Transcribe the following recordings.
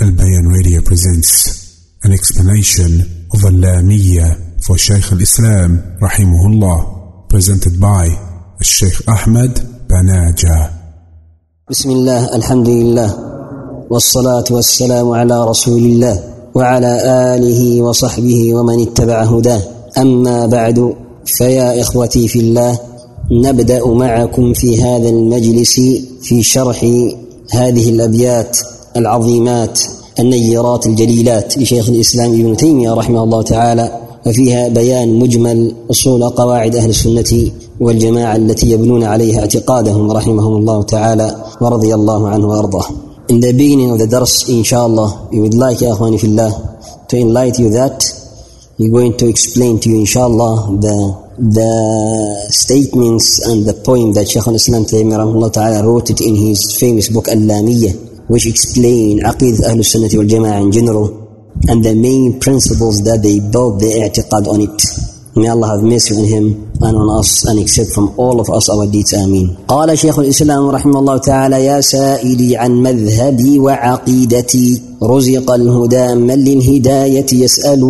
Bayan Radio presents an explanation of Al-Lamiyya for Shaykh al-Islam rahimahullah presented by Shaykh Ahmed Banaja. بسم الله الحمد لله والصلاة والسلام على رسول الله وعلى آله وصحبه ومن اتبع هداه أما بعد فيا إخوتي في الله نبدأ معكم في هذا المجلس في شرح هذه الأبيات العظيمات النيرات الجليلات لشيخ الإسلام ابن تيمية رحمه الله تعالى وفيها بيان مجمل أصول قواعد أهل السنة والجماعة التي يبنون عليها اعتقادهم رحمهم الله تعالى ورضي الله عنه وأرضاه In the beginning of the dars, inshallah, we would like, Ya Akhwani Fillah, to enlighten you that we're going to explain to you, inshallah, the the statements and the poem that Shaykh al-Islam Taymiyyah wrote it in his famous book Al-Lamiyah, which explain Aqidat Ahlul Sunnah wal Jama'ah in general and the main principles that they built their i'tiqad on it. May Allah have mercy on him and on us and accept from all of us our deeds. Ameen. قال شيخ الإسلام رحمه الله تعالى يا سائلي عن مذهبي وعقيدتي رزق الهدى من للهداية يسأل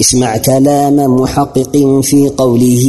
اسمع كلام محقق في قوله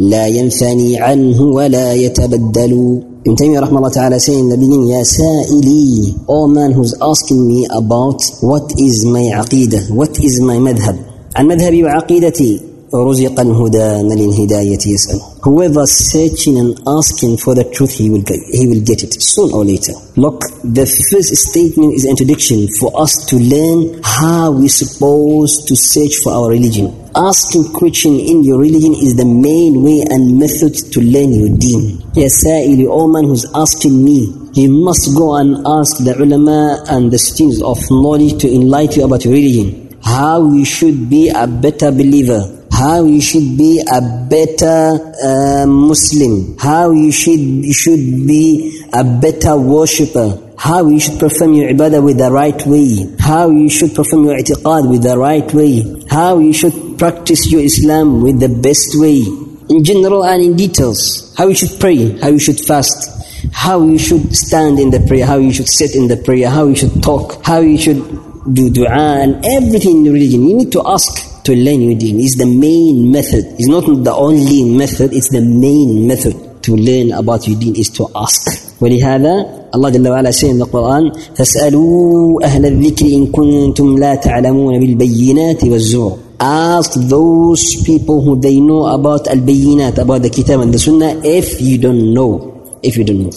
لا ينثني عنه ولا يتبدل ابن تيمية رحمه الله تعالى سيدنا نبيين يا سائلي أو من who's asking me about what is my عقيدة what is my مذهب عن مذهبي وعقيدتي الهدى من الهداية يسأل Whoever searching and asking for the truth, he will get, he will get it soon or later. Look, the first statement is introduction for us to learn how we're supposed to search for our religion. Asking question in your religion is the main way and method to learn your deen. Ya sa'ili, all man who's asking me, you must go and ask the ulama and the students of knowledge to enlighten you about your religion. How you should be a better believer how you should be a better uh, Muslim, how you should you should be a better worshipper, how you should perform your ibadah with the right way, how you should perform your i'tiqad with the right way, how you should practice your Islam with the best way, in general and in details, how you should pray, how you should fast, how you should stand in the prayer, how you should sit in the prayer, how you should talk, how you should do dua and everything in religion. You need to ask to learn your deen. It's the main method. It's not the only method, it's the main method to learn about your deen is to ask. ولهذا الله جل وعلا says in the Quran فاسألوا أهل الذكر إن كنتم لا تعلمون بالبينات والزبر Ask those people who they know about al-bayinat, about the kitab and the sunnah if you don't know. If you don't know.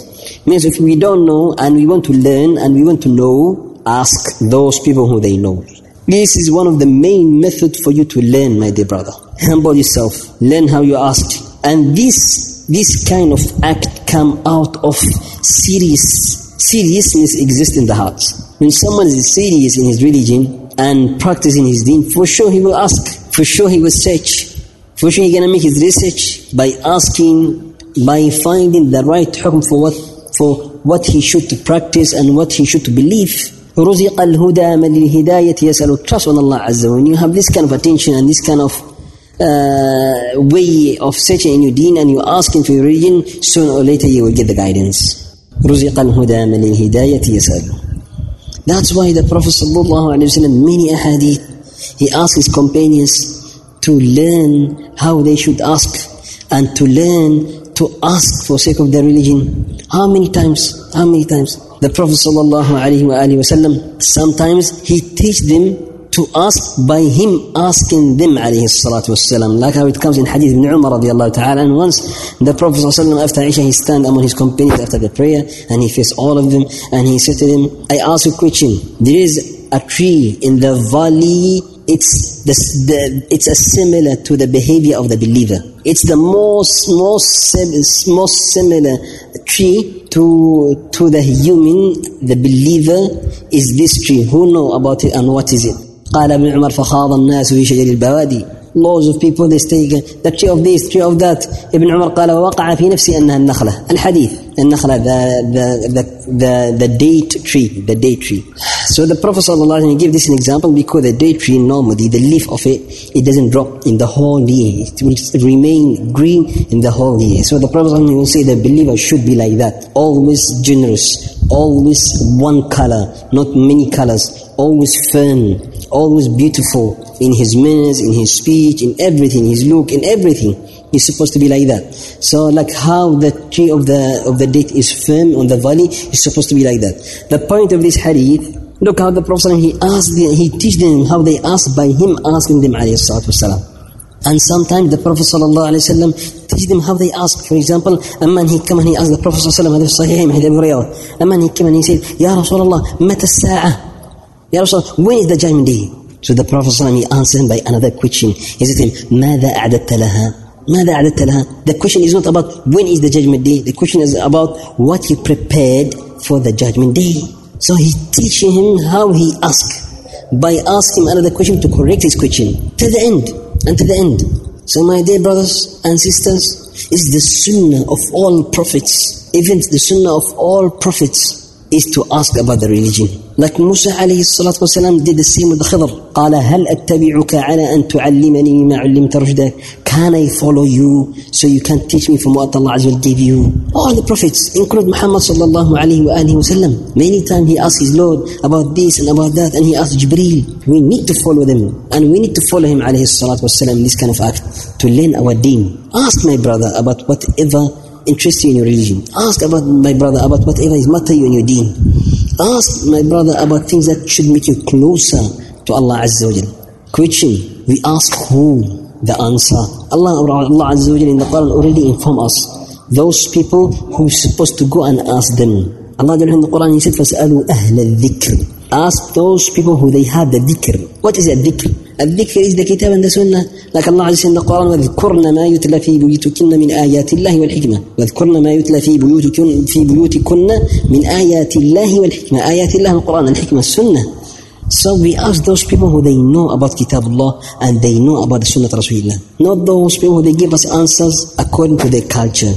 Means if we don't know and we want to learn and we want to know, ask those people who they know. This is one of the main methods for you to learn, my dear brother. Humble yourself. Learn how you asked. And this, this kind of act come out of serious, seriousness exists in the heart. When someone is serious in his religion and practicing his deen, for sure he will ask. For sure he will search. For sure he's going to make his research by asking, by finding the right hukm for what, for what he should practice and what he should believe. رزق الهدى من الهداية يسأل trust on Allah Azza when you have this kind of attention and this kind of uh, way of searching in your deen and you asking for your religion sooner or later you will get the guidance رزق الهدى من الهداية يسأل That's why the Prophet صلى الله عليه وسلم many ahadith he asked his companions to learn how they should ask and to learn to ask for sake of their religion. How many times? How many times? The Prophet wasallam sometimes he teach them to ask by him asking them alayhi salatu wasalam. Like how it comes in Hadith ibn Umar radiallahu ta'ala. And once the Prophet sallallahu after Isha he stand among his companions after the prayer and he faced all of them and he said to them, I ask a question. There is a tree in the valley it's the, the, it's a similar to the behavior of the believer. It's the most most most similar tree to to the human, the believer is this tree. Who know about it and what is it? قال ابن عمر فخاض الناس في شجر البوادي Laws of people, they stay the tree of this, tree of that. Ibn Umar قال ووقع في نفسي أنها النخلة. الحديث النخلة the, the, the, the, the date tree, the date tree. So the Prophet ﷺ gave this an example because the date tree normally, the leaf of it, it doesn't drop in the whole year. It will remain green in the whole year. So the Prophet ﷺ will say the believer should be like that. Always generous, always one color, not many colors, always firm, always beautiful in his manners, in his speech, in everything, his look, in everything. He's supposed to be like that. So like how the tree of the of the date is firm on the valley, he's supposed to be like that. The point of this hadith, look how the Prophet he asked them, he teach them how they ask by him asking them alayhi salatu wasalam. And sometimes the Prophet ﷺ teach them how they ask. For example, a man he come and he asked the Prophet ﷺ, hadith Sahih, hadith Abu Hurairah. A man he came and he said, Ya Rasulullah, mata saah الساعة؟ يا رسول الله when is the judgment day? So the Prophet ﷺ he answered him by another question. He said to him, ماذا أعددت لها؟ ماذا أعددت لها? The question is not about when is the judgment day. The question is about what you prepared for the judgment day. So he teaching him how he ask by asking another question to correct his question to the end and to the end. So my dear brothers and sisters, is the sunnah of all prophets, even the sunnah of all prophets is to ask about the religion. Salatu wasalam did the same with the Khidr. قال هل أتبعك على أن تعلمني مما علمت رشدا Can I follow you so you can teach me from what Allah Azza gave you? All the prophets, including Muhammad sallallahu alayhi wa alihi wasallam. Many times he asked his Lord about this and about that and he asked Jibreel. We need to follow them and we need to follow him alayhi salatu wasalam this kind of act to learn our deen. Ask my brother about whatever interests you in your religion. Ask about my brother about whatever is matter you in your deen. Ask my brother about things that should make you closer to Allah Azza wa Jal. Question, we ask who? The answer. Allah, Allah Azza wa Jal in the Quran already informed us. Those people who are supposed to go and ask them. Allah in the Quran, He said, فَاسْأَلُوا أَهْلَ الذِّكْرِ Ask those people who they have the dhikr. What is a dhikr? الذكر kitab and the sunnah. Like Allah Azza in the Quran, وَذْكُرْنَ مَا يُتْلَى فِي بُيُوتِكُنَّ مِنْ آيَاتِ اللَّهِ وَالْحِكْمَةِ وَذْكُرْنَ مَا يُتْلَى فِي بُيُوتِكُنَّ في بيوتكن من آيات الله والحكمة آيات الله القرآن الحكمة السنة So we ask those people who they know about Kitabullah and they know about the Sunnah Rasulullah. Not those people who they give us answers according to their culture,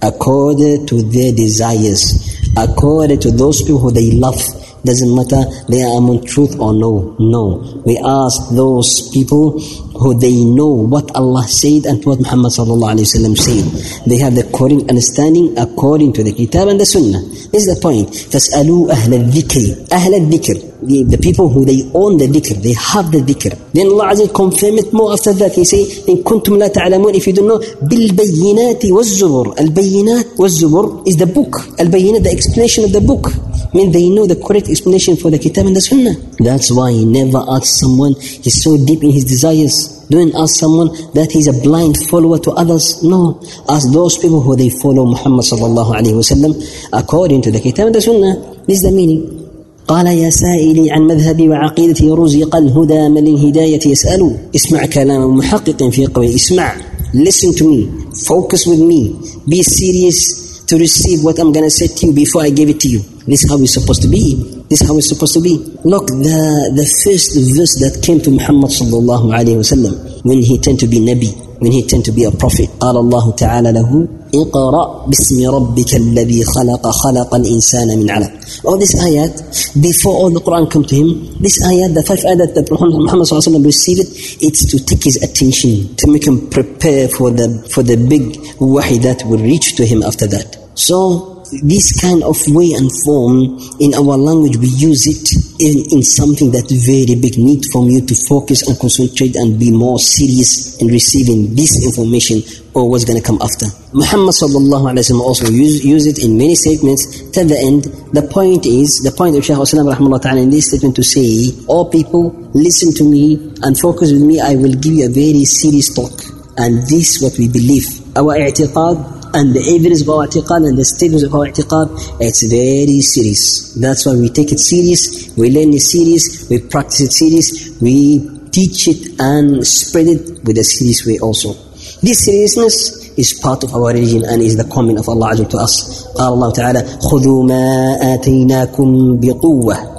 according to their desires, according to those people who they love. Doesn't matter they are among truth or no. No. We ask those people who they know what Allah said and what Muhammad sallallahu alayhi wa said. They have the correct understanding according to the Kitab and the Sunnah. This is the point. فَاسْأَلُوا أَهْلَ الذِّكْرِ أهل الذِّكْر the, the people who they own the dhikr, they have the dhikr. Then Allah Azza confirm it more after that. He say, إن كنتم لا تعلمون, if you don't know, بالبينات والزبر. البينات والزبر is the book. البينات, the explanation of the book. I mean, they know the correct explanation for the Kitab and the Sunnah. That's why he never asked someone, he's so deep in his desires. Don't ask someone that he's a blind follower to others. No. Ask those people who they follow Muhammad sallallahu alayhi wasallam according to the Kitab and the Sunnah. This is the meaning. قال يا سائلي عن مذهبي وعقيدتي رزق الهدى من الهداية يسأل اسمع كلام محقق في قوي اسمع listen to me focus with me be serious to receive what I'm gonna say to you before I give it to you this is how we're supposed to be this is how we're supposed to be look the, the first verse that came to Muhammad sallallahu alayhi wasallam when he turned to be Nabi when he turned to be a prophet قال الله تعالى له اقرأ باسم ربك الذي خلق خلق الإنسان من علق all this ayat before all the Quran come to him this ayat the five ayat that Muhammad SAW received it it's to take his attention to make him prepare for the for the big wahi that will reach to him after that so this kind of way and form in our language we use it in, in something that very big need from you to focus and concentrate and be more serious in receiving this information or what's going to come after. Muhammad sallallahu alaihi wasallam also use, use it in many statements. To the end the point is the point of shaykh Islam rahmahullah ta'ala in this statement to say all people listen to me and focus with me. I will give you a very serious talk. And this what we believe. Our i'tiqad and the evidence of our i'tiqad and the statements of our i'tiqad, it's very serious. That's why we take it serious, we learn it serious, we practice it serious, we teach it and spread it with a serious way also. This seriousness is part of our religion and is the comment of Allah Azza to us. قال الله تعالى خذوا ما آتيناكم بقوة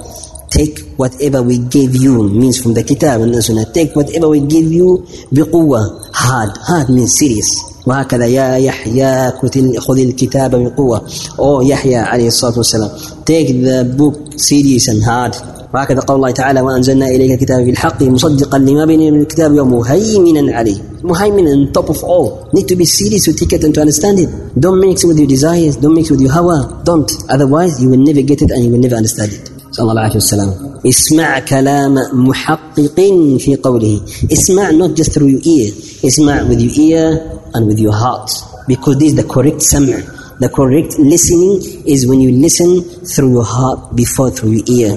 take whatever we gave you means from the kitab and the sunnah take whatever we give you بقوة hard hard means serious وهكذا يا يحيى خذ الكتاب بقوة أو يحيى عليه الصلاة والسلام take the book serious and hard وهكذا قول الله تعالى وأنزلنا إليك الكتاب بالحق مصدقا لما بين من الكتاب ومهيمنا عليه مهيمنا top of all need to be serious to take it and to understand it don't mix with your desires don't mix with your hawa don't otherwise you will never get it and you will never understand it صلى الله عليه وسلم اسمع كلام محقق في قوله اسمع not just through your ear اسمع with your ear and with your heart because this is the correct سمع the correct listening is when you listen through your heart before through your ear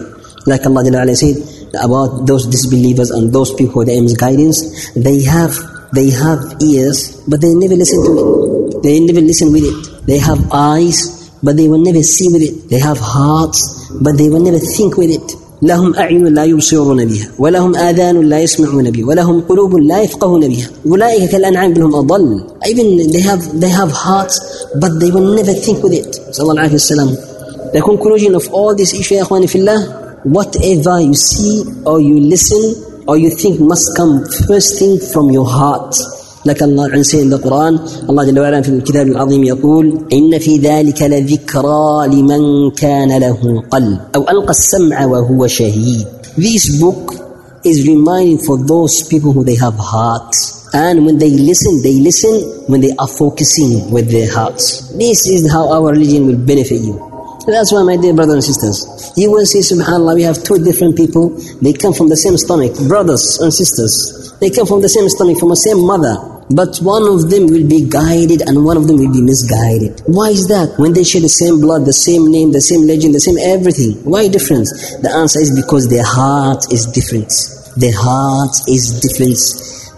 like Allah Jalla said about those disbelievers and those people who are guidance they have they have ears but they never listen to it they never listen with it they have eyes but they will never see with it they have hearts but they will never think with it لهم أعين لا يبصرون بها ولهم آذان لا يسمعون بها ولهم قلوب لا يفقهون بها أولئك كالأنعام بل هم أضل even they have they have hearts but they will never think with it صلى الله عليه وسلم the conclusion of all this issue يا أخواني في الله whatever you see or you listen or you think must come first thing from your heart لك الله عن سيد القرآن الله جل وعلا في الكتاب العظيم يقول إن في ذلك لذكرى لمن كان له قلب أو ألقى السمع وهو شهيد This book is reminding for those people who they have hearts and when they listen they listen when they are focusing with their hearts this is how our religion will benefit you that's why my dear brothers and sisters you will see subhanallah we have two different people they come from the same stomach brothers and sisters they come from the same stomach from the same mother but one of them will be guided and one of them will be misguided. Why is that? When they share the same blood, the same name, the same legend, the same everything, why difference? The answer is because their heart is different. Their heart is different.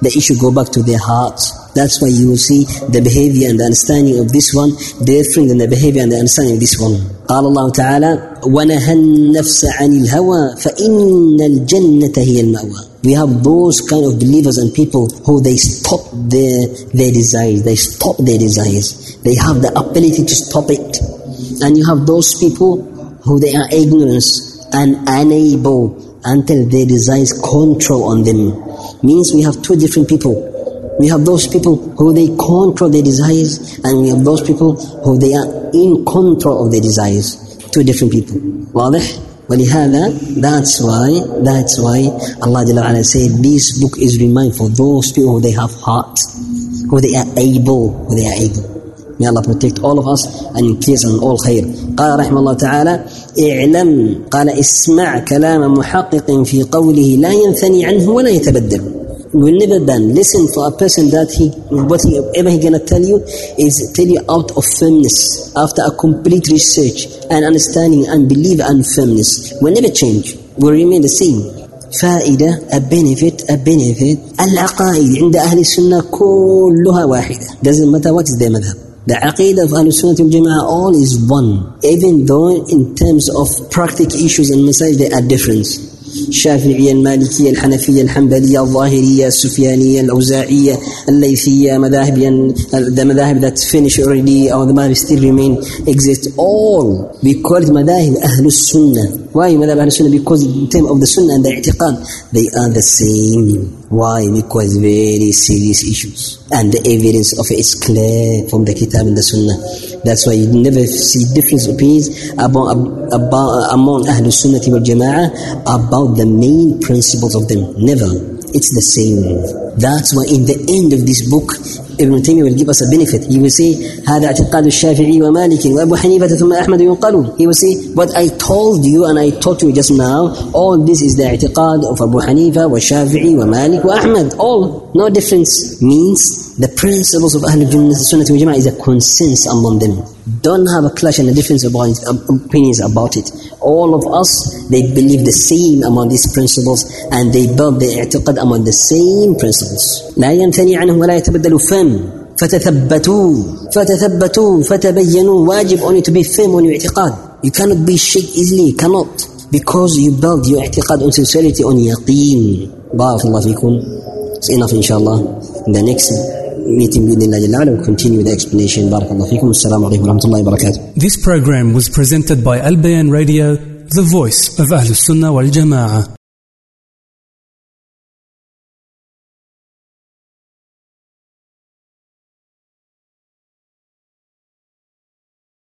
The issue go back to their heart. That's why you will see the behavior and the understanding of this one different than the behavior and the understanding of this one. قال الله تعالى ونهى النفس عن الهوى فإن الجنة هي المأوى we have those kind of believers and people who they stop their, their desires, they stop their desires. They have the ability to stop it. And you have those people who they are ignorant and unable until their desires control on them. Means we have two different people. We have those people who they control their desires and we have those people who they are in control of their desires. Two different people. واضح؟ ولهذا that's why that's why Allah Jalla ala said this book is remind for those people who they have heart who they are able who they are able May Allah protect all of us and increase on all khair. قال رحمه الله تعالى اعلم قال اسمع كلام محقق في قوله لا ينثني عنه ولا يتبدل will never done. Listen for a person that he, whatever he gonna tell you is tell you out of firmness, after a complete research and understanding and belief and firmness. Will never change. Will remain the same. فائدة a benefit a benefit العقائد عند أهل السنة كلها واحدة doesn't matter what is their madhab the aqidah of Ahlul Sunnah al Jama'ah all is one even though in terms of practical issues and message they are different الشافعية المالكية الحنفية الحنبلية الظاهرية السفيانية الأوزاعية الليثية مذاهب the مذاهب that finish already or the مذاهب still remain exist all we call it مذاهب أهل السنة. Why مذاهب أهل السنة? Because in terms of the sunnah and the اعتقاد they are the same. Why because very serious issues and the evidence of it is clear from the kitab and the sunnah that's why you never see different opinions about, about among Ahlul Sunnah wal Jama'ah about the main principles of them. Never. It's the same. That's why in the end of this book, Ibn Taymiyyah will give us a benefit. He will say, هذا اعتقاد الشافعي ومالك وأبو حنيفة ثم أحمد ينقل. He will say, what I told you and I taught you just now, all this is the اعتقاد of Abu Hanifa, وشافعي ومالك وأحمد. All, no difference. Means the principles of Ahlul Sunnah wal Jama'ah is a consensus among them. Don't have a clash and a difference about opinions about it. All of us, they believe the same among these principles and they build their i'tiqad among the same principles. لا ينثني عنه ولا يتبدل فم فتثبتوا فتثبتوا فتبينوا واجب only to be firm on your اعتقاد. You cannot be shaken easily, you cannot. Because you build your اعتقاد on sincerity, on yaqeen. بارك الله فيكم. It's enough inshallah. In the next meeting بإذن الله جل وعلا we'll continue the explanation بارك الله فيكم السلام عليكم ورحمة الله وبركاته This program was presented by Al Bayan Radio The Voice of Ahl Sunnah wal Jama'ah